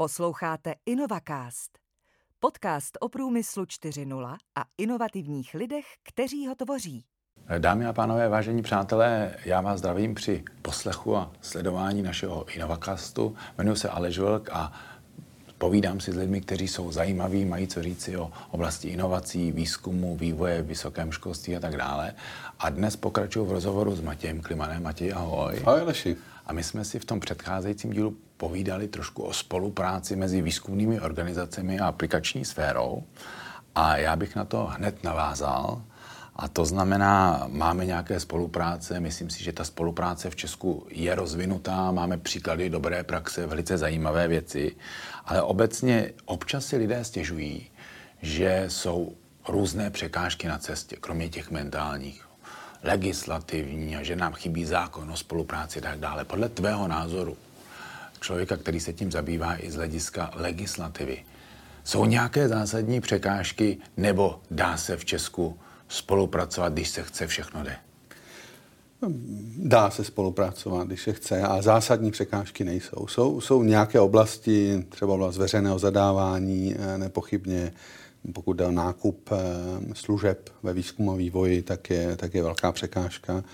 Posloucháte InnovaCast, podcast o průmyslu 4.0 a inovativních lidech, kteří ho tvoří. Dámy a pánové, vážení přátelé, já vás zdravím při poslechu a sledování našeho InnovaCastu. Jmenuji se Aleš Vlk a povídám si s lidmi, kteří jsou zajímaví, mají co říci o oblasti inovací, výzkumu, vývoje, vysokém školství a tak dále. A dnes pokračuju v rozhovoru s Matějem Klimanem. Matěj, ahoj. Ahoj, Aleši. A my jsme si v tom předcházejícím dílu povídali trošku o spolupráci mezi výzkumnými organizacemi a aplikační sférou. A já bych na to hned navázal. A to znamená, máme nějaké spolupráce, myslím si, že ta spolupráce v Česku je rozvinutá, máme příklady dobré praxe, velice zajímavé věci, ale obecně občas si lidé stěžují, že jsou různé překážky na cestě, kromě těch mentálních, legislativní a že nám chybí zákon o spolupráci a tak dále. Podle tvého názoru, člověka, který se tím zabývá i z hlediska legislativy, jsou nějaké zásadní překážky nebo dá se v Česku spolupracovat, když se chce, všechno jde? Dá se spolupracovat, když se chce, a zásadní překážky nejsou. Jsou, jsou nějaké oblasti, třeba oblast veřejného zadávání, eh, nepochybně, pokud jde o nákup eh, služeb ve výzkumu a vývoji, tak je, tak je velká překážka.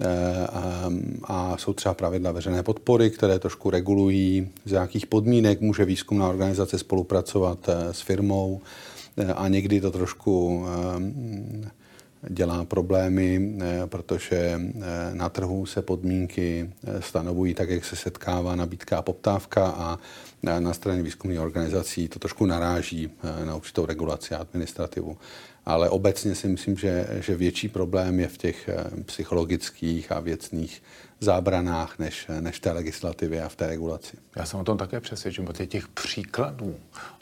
Eh, a, a jsou třeba pravidla veřejné podpory, které trošku regulují, z jakých podmínek může výzkumná organizace spolupracovat s firmou a někdy to trošku dělá problémy, eh, protože eh, na trhu se podmínky eh, stanovují tak, jak se setkává nabídka a poptávka a na straně výzkumných organizací to trošku naráží na určitou regulaci a administrativu. Ale obecně si myslím, že, že větší problém je v těch psychologických a věcných zábranách než, než té legislativě a v té regulaci. Já jsem o tom také přesvědčen, protože těch příkladů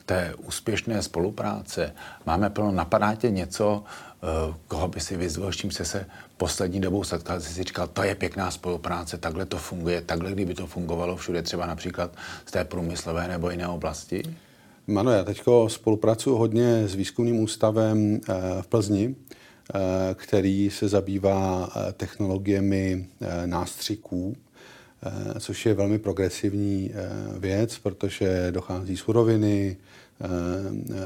té úspěšné spolupráce máme plno. Napadá tě něco, Eh, koho by si vyzval, s čím se se poslední dobou setkal, jsi si říkal, to je pěkná spolupráce, takhle to funguje, takhle kdyby to fungovalo všude, třeba například z té průmyslové nebo jiné oblasti? Ano, já teď spolupracuji hodně s výzkumným ústavem eh, v Plzni, eh, který se zabývá technologiemi nástřiků, což je velmi progresivní věc, protože dochází suroviny,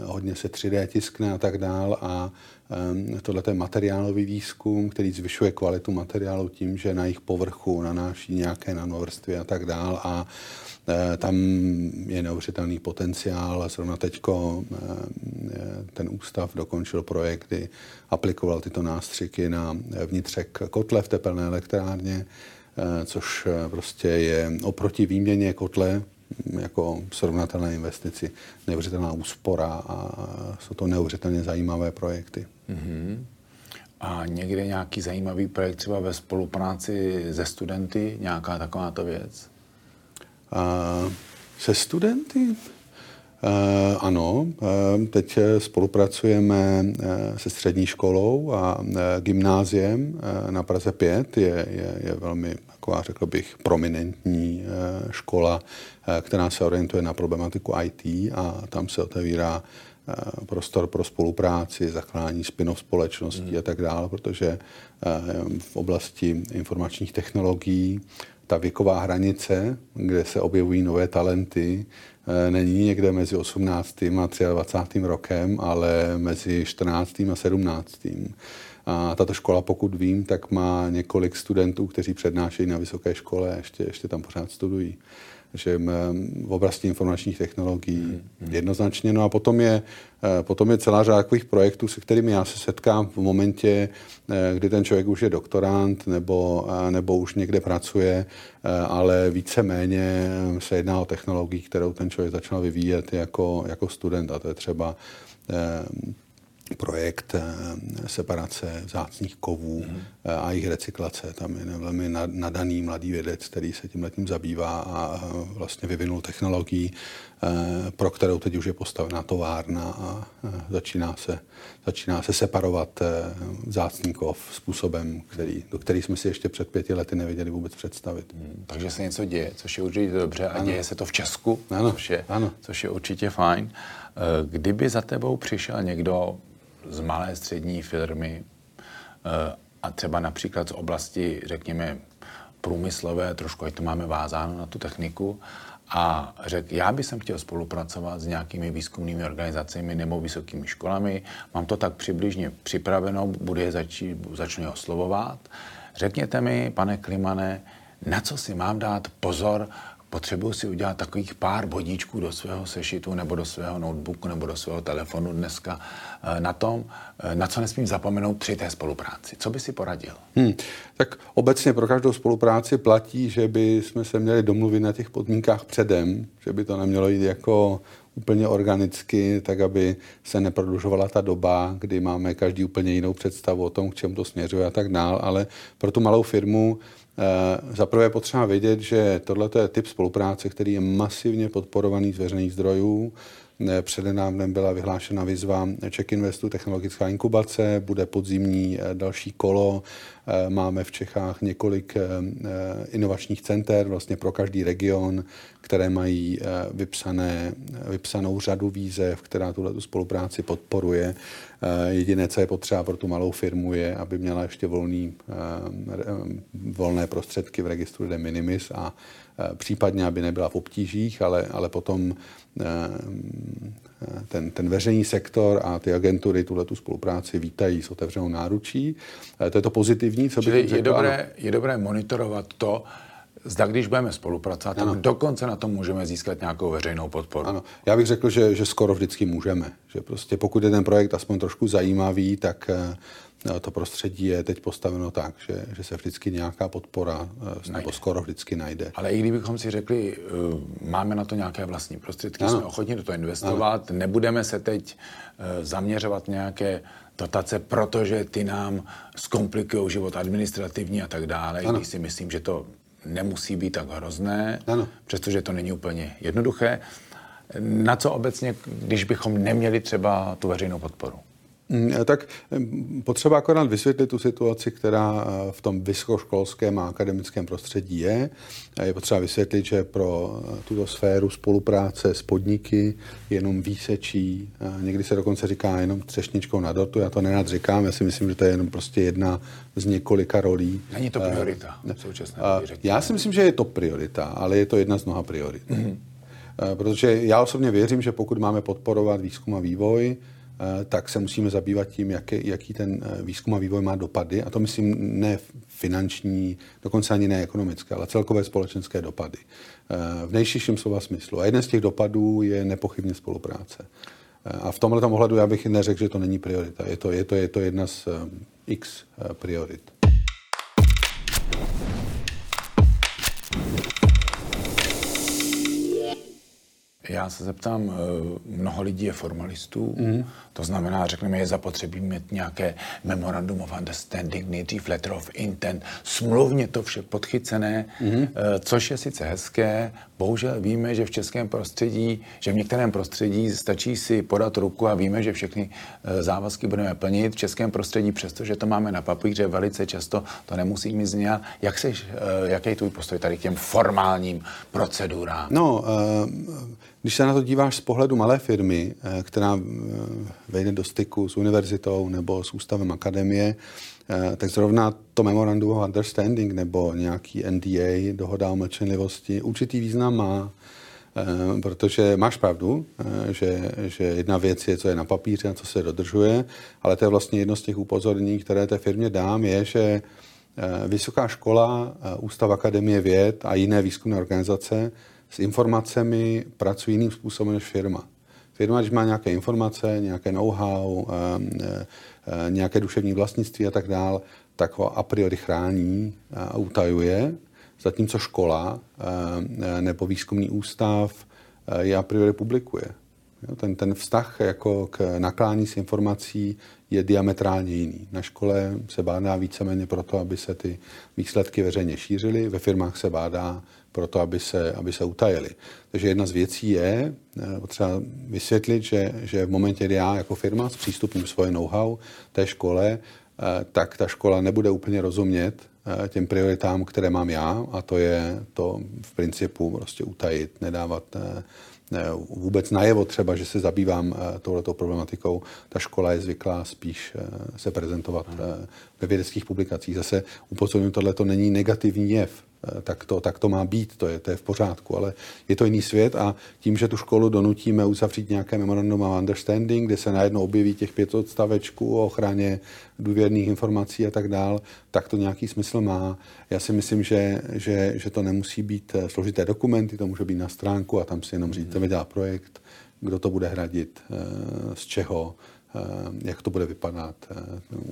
hodně se 3D tiskne a tak dál a Ehm, tohle je materiálový výzkum, který zvyšuje kvalitu materiálu tím, že na jejich povrchu nanáší nějaké nanovrstvy a tak dál a eh, tam je neuvěřitelný potenciál. Zrovna teď ten ústav dokončil projekt, kdy aplikoval tyto nástřiky na vnitřek kotle v tepelné elektrárně, eh, což eh, prostě je oproti výměně kotle jako srovnatelné investici neuvěřitelná úspora a jsou to neuvěřitelně zajímavé projekty. Mm-hmm. A někde nějaký zajímavý projekt třeba ve spolupráci se studenty, nějaká takováto věc? A, se studenty? Uh, ano, uh, teď spolupracujeme uh, se střední školou a gymnáziem na Praze 5. Je, je, je velmi taková, řekl bych, prominentní škola, která se orientuje na problematiku IT a tam se otevírá Eh, prostor pro spolupráci, zachrání spinov společností mm. a tak dále, protože eh, v oblasti informačních technologií ta věková hranice, kde se objevují nové talenty, eh, není někde mezi 18. a 23. rokem, ale mezi 14. a 17. A tato škola, pokud vím, tak má několik studentů, kteří přednášejí na vysoké škole a ještě, ještě tam pořád studují že v oblasti informačních technologií hmm. jednoznačně. No a potom je, eh, potom je celá řada takových projektů, se kterými já se setkám v momentě, eh, kdy ten člověk už je doktorant nebo, eh, nebo už někde pracuje, ale více-méně se jedná o technologii, kterou ten člověk začal vyvíjet jako, jako student. A to je třeba projekt eh, separace vzácných kovů mm. a jejich recyklace. Tam je velmi nadaný mladý vědec, který se tím letím zabývá a vlastně vyvinul technologii, eh, pro kterou teď už je postavená továrna a začíná se, začíná se separovat vzácný kov způsobem, který, do který jsme si ještě před pěti lety nevěděli vůbec představit. Mm. Takže se něco děje, což je určitě dobře a ano. děje se to v Česku, ano. Což, je, ano. což je určitě fajn. Kdyby za tebou přišel někdo z malé střední firmy eh, a třeba například z oblasti, řekněme, průmyslové, trošku ať to máme vázáno na tu techniku, a řekl, já bych chtěl spolupracovat s nějakými výzkumnými organizacemi nebo vysokými školami, mám to tak přibližně připraveno, budu je začít, začnu je oslovovat. Řekněte mi, pane Klimane, na co si mám dát pozor, potřebuji si udělat takových pár bodíčků do svého sešitu nebo do svého notebooku nebo do svého telefonu dneska eh, na tom, eh, na co nesmím zapomenout při té spolupráci. Co by si poradil? Hmm. Tak obecně pro každou spolupráci platí, že by jsme se měli domluvit na těch podmínkách předem, že by to nemělo jít jako úplně organicky, tak aby se neprodlužovala ta doba, kdy máme každý úplně jinou představu o tom, k čemu to směřuje a tak dál, ale pro tu malou firmu Eh, za prvé je potřeba vědět, že tohle je typ spolupráce, který je masivně podporovaný z veřejných zdrojů. Eh, předenávnem byla vyhlášena výzva Czech Investu technologická inkubace, bude podzimní eh, další kolo. Máme v Čechách několik inovačních center vlastně pro každý region, které mají vypsané, vypsanou řadu výzev, která tuhle spolupráci podporuje. Eh, jediné, co je potřeba pro tu malou firmu, je, aby měla ještě volný, eh, volné prostředky v registru de minimis a eh, případně, aby nebyla v obtížích, ale, ale potom ten, ten veřejný sektor a ty agentury tuhle tu spolupráci vítají s otevřenou náručí. To je to pozitivní, co Čili bych je dobré, je dobré monitorovat to, Zda když budeme spolupracovat, ano. tak dokonce na tom můžeme získat nějakou veřejnou podporu. Ano. Já bych řekl, že, že skoro vždycky můžeme. Že prostě pokud je ten projekt aspoň trošku zajímavý, tak eh, to prostředí je teď postaveno tak, že, že se vždycky nějaká podpora eh, najde. nebo skoro vždycky najde. Ale i kdybychom si řekli, uh, máme na to nějaké vlastní prostředky, ano. jsme ochotni do toho investovat, ano. nebudeme se teď uh, zaměřovat nějaké dotace, protože ty nám zkomplikují život administrativní a tak dále, ano. když si myslím, že to nemusí být tak hrozné, ano. přestože to není úplně jednoduché. Na co obecně, když bychom neměli třeba tu veřejnou podporu? Mm, tak potřeba akorát vysvětlit tu situaci, která eh, v tom vysokoškolském a akademickém prostředí je. Je potřeba vysvětlit, že pro eh, tuto sféru spolupráce s podniky jenom výsečí, někdy se dokonce říká jenom třešničkou na dortu, já to nenad říkám, já si myslím, že to je jenom prostě jedna z několika rolí. Není to priorita v současné Já si myslím, že je to priorita, ale je to jedna z mnoha priorit. Mm-hmm. Protože já osobně věřím, že pokud máme podporovat výzkum a vývoj, Eh, tak se musíme zabývat tím, jaký, jaký ten eh, výzkum a vývoj má dopady. A to myslím ne finanční, dokonce ani ne ekonomické, ale celkové společenské dopady. Eh, v nejširším slova smyslu. A jeden z těch dopadů je nepochybně spolupráce. A v tomhle ohledu já bych neřekl, že to není priorita. Je to, je to, je to jedna z x priorit. Já se zeptám, eh, mnoho lidí je formalistů, mm. to znamená, řekněme, je zapotřebí mít nějaké memorandum of understanding, nejdřív letter of intent, smluvně to vše podchycené, mm. což je sice hezké, bohužel víme, že v českém prostředí, že v některém prostředí stačí si podat ruku a víme, že všechny eh, závazky budeme plnit. V českém prostředí, přestože to máme na papíře, velice často to nemusí mít znět. Jak seš, jaký je tvůj postoj tady k těm formálním procedurám? No, uh když se na to díváš z pohledu malé firmy, eh, která eh, vejde do styku s univerzitou nebo s ústavem akademie, eh, tak zrovna to Memorandum of Understanding nebo nějaký NDA, dohoda o mlčenlivosti, určitý význam má, protože máš pravdu, že, že jedna věc je, co je na papíře a co se dodržuje, ale to je vlastně jedno z těch upozornění, které té firmě dám, je, že Vysoká škola, Ústav Akademie věd a jiné výzkumné organizace s informacemi pracují jiným způsobem než firma. Firma, když má nějaké informace, nějaké know-how, eh, eh, nějaké duševní vlastnictví a tak dále, tak ho a priori chrání a utajuje, zatímco škola eh, nebo výzkumný ústav je a priori publikuje. Ten, ten vztah jako k naklání s informací je diametrálně jiný. Na škole se bádá víceméně proto, aby se ty výsledky veřejně šířily, ve firmách se bádá proto, aby se, aby se utajili. Takže jedna z věcí je eh, potřeba vysvětlit, že, že v momentě, kdy já jako firma zpřístupním svoje know-how té škole, eh, tak ta škola nebude úplně rozumět eh, těm prioritám, které mám já, a to je to v principu prostě utajit, nedávat vůbec najevo třeba, že se zabývám touhletou problematikou. Ta škola je zvyklá spíš se prezentovat ve vědeckých publikacích. Zase upozorňuji, tohle to není negativní jev Eh, tak to, tak to má být, to je, to je v pořádku, ale je to jiný svět a tím, že tu školu donutíme uzavřít nějaké memorandum of understanding, kde se najednou objeví těch pět odstavečků o ochraně důvěrných informací a tak dál, tak to nějaký smysl má. Já si myslím, že, že, že to nemusí být eh, složité dokumenty, to může být na stránku a tam si jenom říct, dělat projekt, kdo to bude hradit, eh, z čeho, Eh, jak to bude vypadat, eh,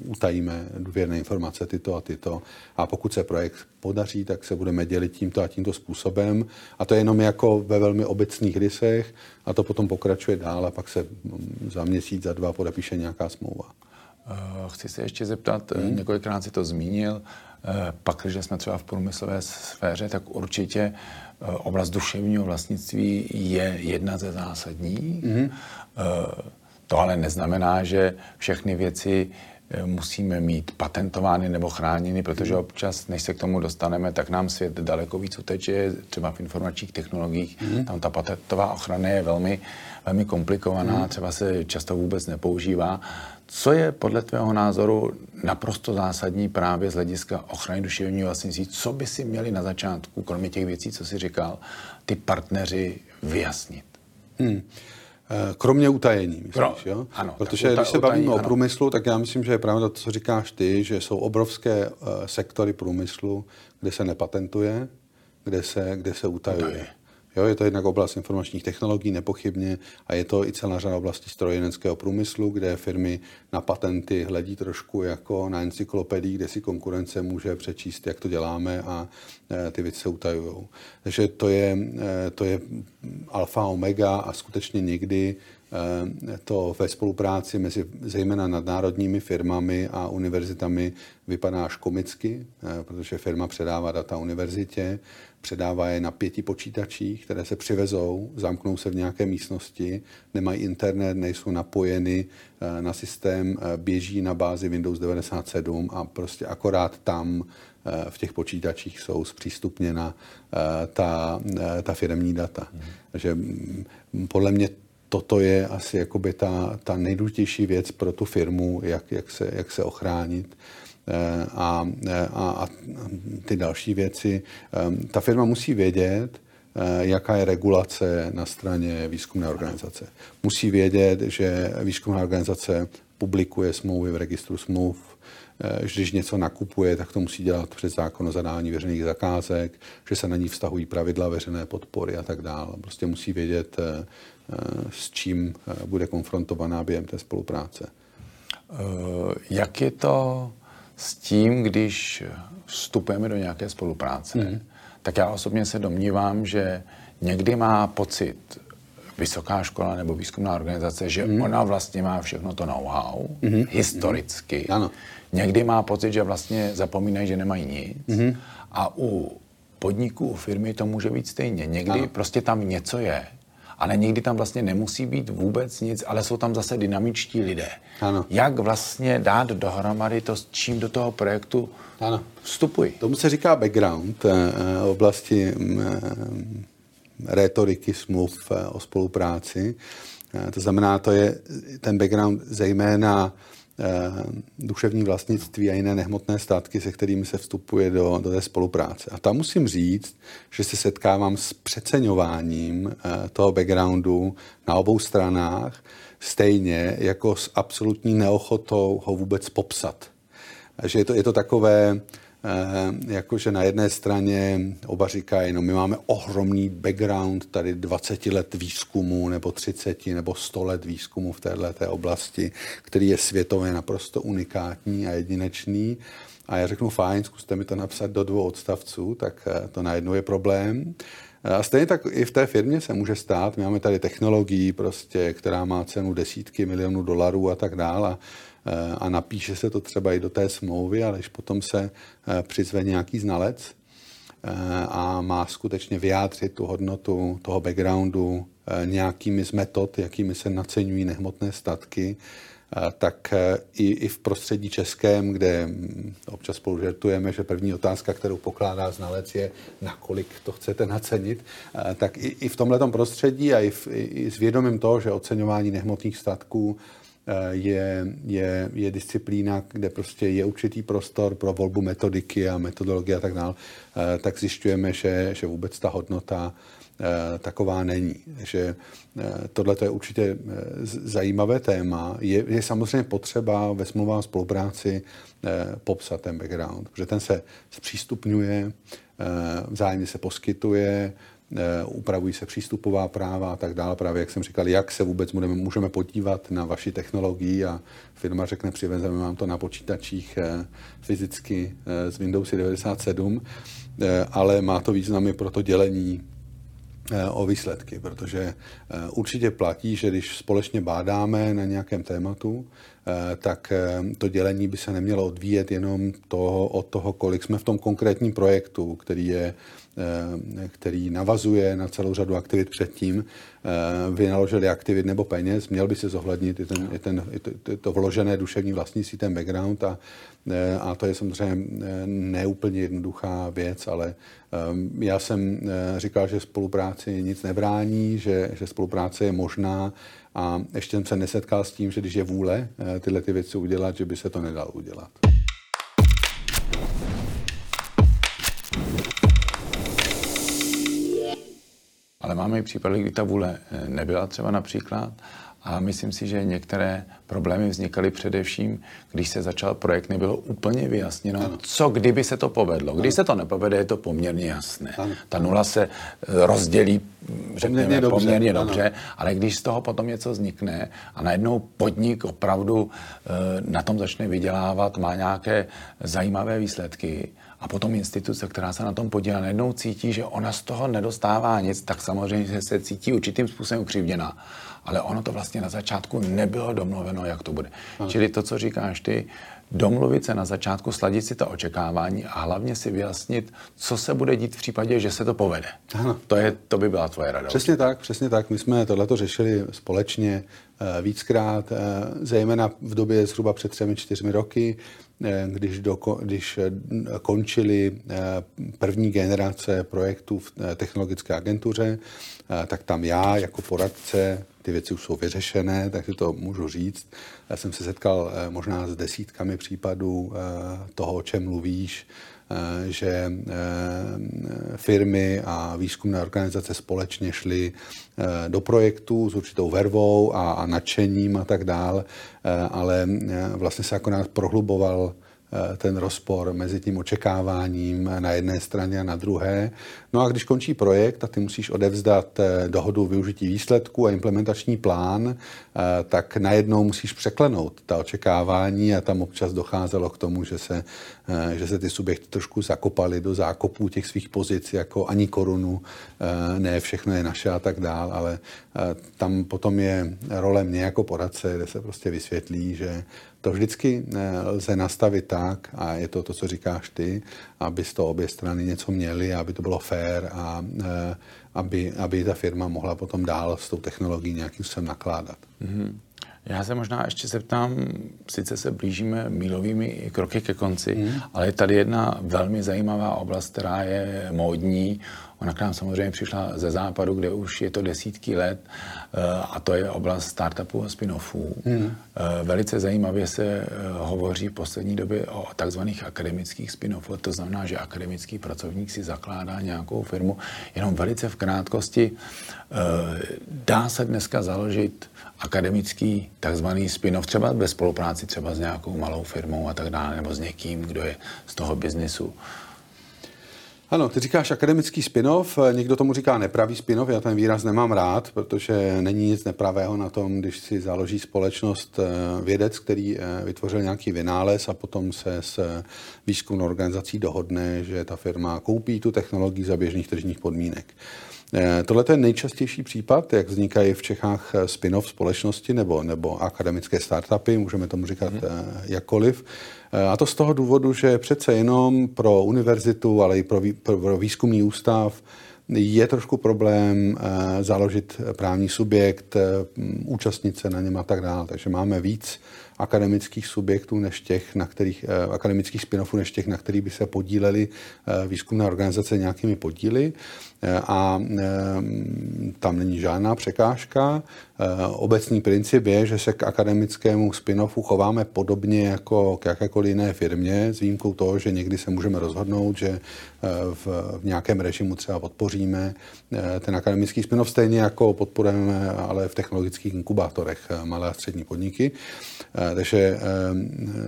utajíme důvěrné informace tyto a tyto. A pokud se projekt podaří, tak se budeme dělit tímto a tímto způsobem. A to je jenom jako ve velmi obecných rysech a to potom pokračuje dál a pak se mm, za měsíc, za dva podepíše nějaká smlouva. Eh, chci se ještě zeptat, hmm. několikrát si to zmínil, pak, když jsme třeba v průmyslové sféře, tak určitě oblast duševního vlastnictví je jedna ze zásadních. Hmm. To ale neznamená, že všechny věci eh, musíme mít patentovány nebo chráněny, protože hmm. občas, než se k tomu dostaneme, tak nám svět daleko víc uteče, třeba v informačních technologiích. Mm. Tam ta patentová ochrana je velmi, velmi komplikovaná, mm. třeba se často vůbec nepoužívá. Co je podle tvého názoru naprosto zásadní právě z hlediska ochrany duševního vlastnictví? Co by si měli na začátku, kromě těch věcí, co jsi říkal, ty partneři vyjasnit? Mm. Eh, kromě utajení, myslíš, Pro, jo? Ano, Protože když se bavíme utajení, o průmyslu, tak já myslím, že je pravda to, co říkáš ty, že jsou obrovské uh, sektory průmyslu, kde se nepatentuje, kde se, kde se utajuje. utajuje. Jo, je to jednak oblast informačních technologií, nepochybně, a je to i celá řada oblastí strojenského průmyslu, kde firmy na patenty hledí trošku jako na encyklopedii, kde si konkurence může přečíst, jak to děláme a e, ty věci se utajují. Takže to je, e, to je alfa omega a skutečně někdy to ve spolupráci mezi zejména nadnárodními firmami a univerzitami vypadá až komicky, protože firma předává data univerzitě, předává je na pěti počítačích, které se přivezou, zamknou se v nějaké místnosti, nemají internet, nejsou napojeny eh, na systém, eh, běží na bázi Windows 97 a prostě akorát tam eh, v těch počítačích jsou zpřístupněna ta, ta firmní data. Mm. Takže mm, podle mě toto je asi jakoby ta, ta nejdůležitější věc pro tu firmu, jak, jak, se, jak se ochránit. Eh, a, a, a ty další věci. Eh, ta firma musí vědět, eh, jaká je regulace na straně výzkumné organizace. Musí vědět, že výzkumná organizace publikuje smlouvy v registru smluv, když něco nakupuje, tak to musí dělat před zákon o zadání veřejných zakázek, že se na ní vztahují pravidla veřejné podpory a tak dále. Prostě musí vědět, s čím bude konfrontovaná během té spolupráce. Jak je to s tím, když vstupujeme do nějaké spolupráce, mm. tak já osobně se domnívám, že někdy má pocit vysoká škola nebo výzkumná organizace, že mm. ona vlastně má všechno to know-how, mm. historicky. Mm. Ano. Někdy má pocit, že vlastně zapomínají, že nemají nic. Mm. A u podniků, u firmy to může být stejně. Někdy ano. prostě tam něco je, ale někdy tam vlastně nemusí být vůbec nic, ale jsou tam zase dynamičtí lidé. Ano. Jak vlastně dát dohromady to, s čím do toho projektu ano. vstupují? Tomu se říká background eh, eh oblasti mm, eh, rétoriky smluv eh, o spolupráci. Eh, to znamená, to je ten background zejména Eh, duševní vlastnictví a jiné nehmotné statky, se kterými se vstupuje do, do té spolupráce. A tam musím říct, že se setkávám s přeceňováním toho backgroundu na obou stranách, stejně jako s absolutní neochotou ho vůbec popsat. Že je to, je to takové, jakože na jedné straně oba říkají, no my máme ohromný background, tady 20 let výzkumu, nebo 30, nebo 100 let výzkumu v této oblasti, který je světově naprosto unikátní a jedinečný. A já řeknu, fajn, zkuste mi to napsat do dvou odstavců, tak eh, to najednou je problém. Eh, a stejně tak i v té firmě se může stát, my máme tady technologii, prostě, která má cenu desítky milionů dolarů a tak dále Eh, a napíše se to třeba i do té smlouvy, ale když potom se eh, přizve nějaký znalec eh, a má skutečně vyjádřit tu hodnotu toho backgroundu nějakými z metod, jakými se naceňují nehmotné statky, tak i, i v prostředí českém, kde hm, občas spolu žertujeme, že první otázka, kterou pokládá znalec, je, nakolik to chcete nacenit, tak i, i v tomto prostředí a i, v, i s vědomím toho, že oceňování nehmotných statků je, je, je disciplína, kde prostě je určitý prostor pro volbu metodiky a metodologie a tak dále, tak zjišťujeme, že, že vůbec ta hodnota taková není. Že tohle je určitě zajímavé téma. Je, je samozřejmě potřeba ve smlouvách spolupráci popsat ten background, protože ten se zpřístupňuje, vzájemně se poskytuje, Eh, upravují se přístupová práva a tak dále. Právě jak jsem říkal, jak se vůbec budeme, můžeme podívat na vaši technologii a firma řekne, přivezeme vám to na počítačích eh, fyzicky eh, z Windows 97, ale má to významy pro to dělení o výsledky, protože určitě platí, že když společně bádáme na nějakém tématu, tak to dělení by se nemělo odvíjet jenom toho, od toho, kolik jsme v tom konkrétním projektu, který je Eh, který navazuje na celou řadu aktivit předtím, eh, vynaložili aktivit nebo peněz, měl by se zohlednit i, ten, i, ten, i to, to vložené duševní vlastnictví, ten background a, eh, a to je samozřejmě neúplně jednoduchá věc, ale já jsem říkal, že spolupráci nic nebrání, že, že spolupráce je možná a ještě jsem se nesetkal s tím, že když je vůle tyhle ty věci udělat, že by se to nedalo udělat. Ale máme i případy, kdy ta vůle eh, nebyla třeba například a myslím si, že některé problémy vznikaly především, když se začal projekt, nebylo úplně vyjasněno, ano. co kdyby se to povedlo. Když ano. se to nepovede, je to poměrně jasné. Ano. Ta nula se eh, rozdělí, řekněme, poměrně dobře, poměrně dobře ale když z toho potom něco vznikne a najednou podnik opravdu e, na tom začne vydělávat, má nějaké zajímavé výsledky, a potom instituce, která se na tom podílá, najednou cítí, že ona z toho nedostává nic, tak samozřejmě se cítí určitým způsobem křivděná. Ale ono to vlastně na začátku nebylo domluveno, jak to bude. Ano. Čili to, co říkáš ty, domluvit se na začátku, sladit si to očekávání a hlavně si vyjasnit, co se bude dít v případě, že se to povede. Ano. To, je, to by byla tvoje rada. Přesně tak, přesně tak. My jsme tohleto řešili společně eh, víckrát, eh, zejména v době zhruba před třemi, čtyřmi roky, když, do, když končily první generace projektů v technologické agentuře, tak tam já jako poradce ty věci už jsou vyřešené, tak si to můžu říct. Já jsem se setkal eh, možná s desítkami případů eh, toho, o čem mluvíš, eh, že firmy a výzkumné organizace společně šly do projektu s určitou vervou a, nadšením a tak dál, ale vlastně se akorát prohluboval Eh, ten rozpor mezi tím očekáváním na jedné straně a na druhé. No a když končí projekt a ty musíš odevzdat eh, dohodu využití výsledků a implementační plán, eh, tak najednou musíš překlenout ta očekávání a tam občas docházelo k tomu, že se, že se ty subjekty trošku zakopaly do zákopů těch svých pozic, jako ani korunu, ne všechno je naše a tak dál, ale tam potom je role mě jako poradce, kde se prostě vysvětlí, že to vždycky eh, lze nastavit tak, a je to to, co říkáš ty, aby z toho obě strany něco měly, aby to bylo fair a eh, aby, aby ta firma mohla potom dál s tou technologií nějakým způsobem nakládat. Mm-hmm. Já se možná ještě zeptám, sice se blížíme mílovými kroky ke konci, mm. ale je tady jedna velmi zajímavá oblast, která je módní. Ona k nám samozřejmě přišla ze západu, kde už je to desítky let eh, a to je oblast startupů a spin-offů. Mm. Velice zajímavě se eh, hovoří v poslední době o takzvaných akademických spin-offů. To znamená, že akademický pracovník si zakládá nějakou firmu. Jenom velice v krátkosti dá se dneska založit akademický takzvaný spin-off, třeba ve spolupráci třeba s nějakou malou firmou a tak dále, nebo s někým, kdo je z toho biznisu. Ano, ty říkáš akademický spin-off, někdo tomu říká nepravý spin-off, já ten výraz nemám rád, protože není nic nepravého na tom, když si založí společnost eh, vědec, který eh, vytvořil nějaký vynález a potom se s výzkumnou organizací dohodne, že ta firma koupí tu technologii za běžných tržních podmínek. Eh, tohle je nejčastější případ, jak vznikají v Čechách eh, spin-off společnosti nebo, nebo akademické startupy, můžeme tomu říkat hmm. jakkoliv. A to z toho důvodu, že přece jenom pro univerzitu, ale i pro, vý, pro výzkumný ústav je trošku problém založit právní subjekt, účastnit se na něm a tak dále. Takže máme víc akademických subjektů než těch, na kterých, akademických spin-offů než těch, na kterých by se podíleli výzkumné organizace nějakými podíly a tam není žádná překážka. Obecný princip je, že se k akademickému spin-offu chováme podobně jako k jakékoliv jiné firmě, s výjimkou toho, že někdy se můžeme rozhodnout, že v, nějakém režimu třeba podpoříme ten akademický spin-off, stejně jako podporujeme ale v technologických inkubátorech malé a střední podniky. Takže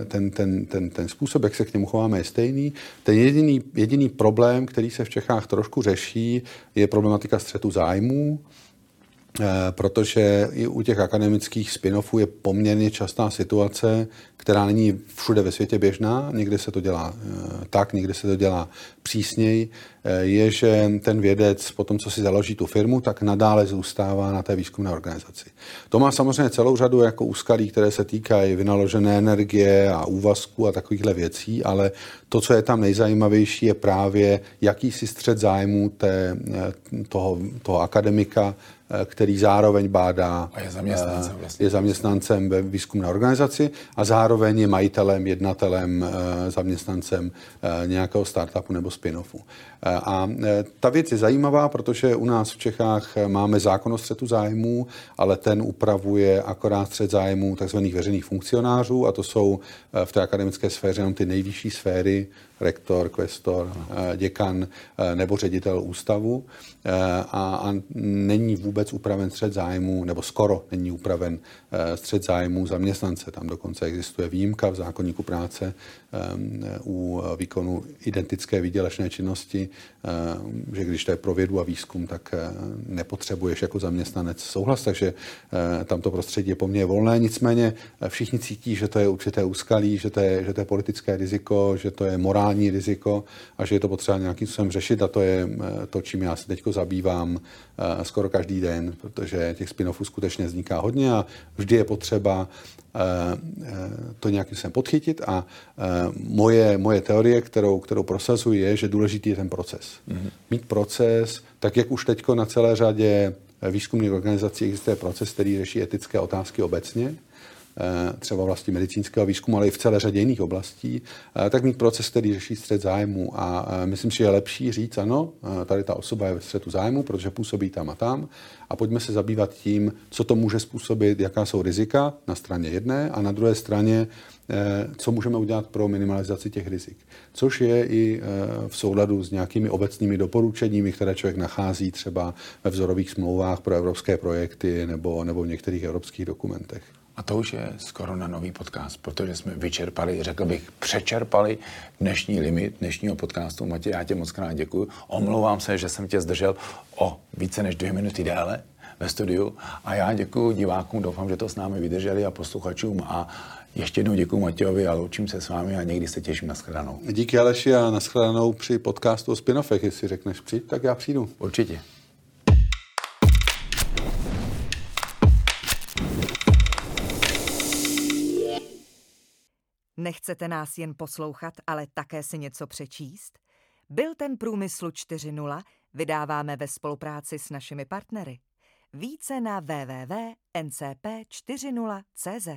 ten, ten, ten, ten způsob, jak se k němu chováme, je stejný. Ten jediný, jediný problém, který se v Čechách trošku řeší, je problematika střetu zájmů, eh, protože i u těch akademických spin-offů je poměrně častá situace, která není všude ve světě běžná, někde se to dělá eh, tak, někde se to dělá přísněji, eh, je, že ten vědec po tom, co si založí tu firmu, tak nadále zůstává na té výzkumné organizaci. To má samozřejmě celou řadu jako úskalí, které se týkají vynaložené energie a úvazku a takovýchhle věcí, ale to, co je tam nejzajímavější, je právě jakýsi střed zájmu té, eh, toho, toho akademika, který zároveň bádá, a je zaměstnancem, vlastně. je zaměstnancem ve výzkumné organizaci a zároveň je majitelem, jednatelem, zaměstnancem nějakého startupu nebo spin-offu. A e, ta věc je zajímavá, protože u nás v Čechách máme zákon o střetu zájmů, ale ten upravuje akorát střet zájmů tzv. veřejných funkcionářů a to jsou v té akademické sféře jenom ty nejvyšší sféry, rektor, kvestor, e, děkan nebo ředitel ústavu a, a není vůbec upraven střed zájmů, nebo skoro není upraven střed zájmů zaměstnance. Tam dokonce existuje výjimka v zákonníku práce u výkonu identické výdělečné činnosti, Eh, že když to je pro vědu a výzkum, tak eh, nepotřebuješ jako zaměstnanec souhlas, takže eh, tam to prostředí je poměrně volné. Nicméně všichni cítí, že to je určité úskalí, že to je, že to je politické riziko, že to je morální riziko a že je to potřeba nějakým způsobem řešit a to je to, čím já se teď zabývám skoro každý den, protože těch spin-offů skutečně vzniká hodně a vždy je potřeba to nějakým způsobem podchytit a moje, moje teorie, kterou, kterou prosazuji, je, že důležitý je ten proces. Mm-hmm. Mít proces, tak jak už teď na celé řadě výzkumných organizací existuje proces, který řeší etické otázky obecně, eh, třeba vlastně medicínského výzkumu, ale i v celé řadě jiných oblastí, eh, tak mít proces, který řeší střed zájmu. A eh, myslím si, že je lepší říct, ano, tady ta osoba je ve střetu zájmu, protože působí tam a tam, a pojďme se zabývat tím, co to může způsobit, jaká jsou rizika na straně jedné a na druhé straně, Eh, co můžeme udělat pro minimalizaci těch rizik. Což je i eh, v souladu s nějakými obecnými doporučeními, které člověk nachází třeba ve vzorových smlouvách pro evropské projekty nebo, nebo v některých evropských dokumentech. A to už je skoro na nový podcast, protože jsme vyčerpali, řekl bych, přečerpali dnešní limit dnešního podcastu. Matěj, já tě moc krát děkuji. Omlouvám se, že jsem tě zdržel o více než dvě minuty déle ve studiu. A já děkuji divákům, doufám, že to s námi vydrželi a posluchačům. A ještě jednou děkuji Matějovi a loučím se s vámi a někdy se těším na shledanou. Díky Aleši a na shledanou při podcastu o spinofech. Jestli řekneš přijít, tak já přijdu. Určitě. Nechcete nás jen poslouchat, ale také si něco přečíst? Byl ten Průmyslu 4.0 vydáváme ve spolupráci s našimi partnery. Více na www.ncp40.cz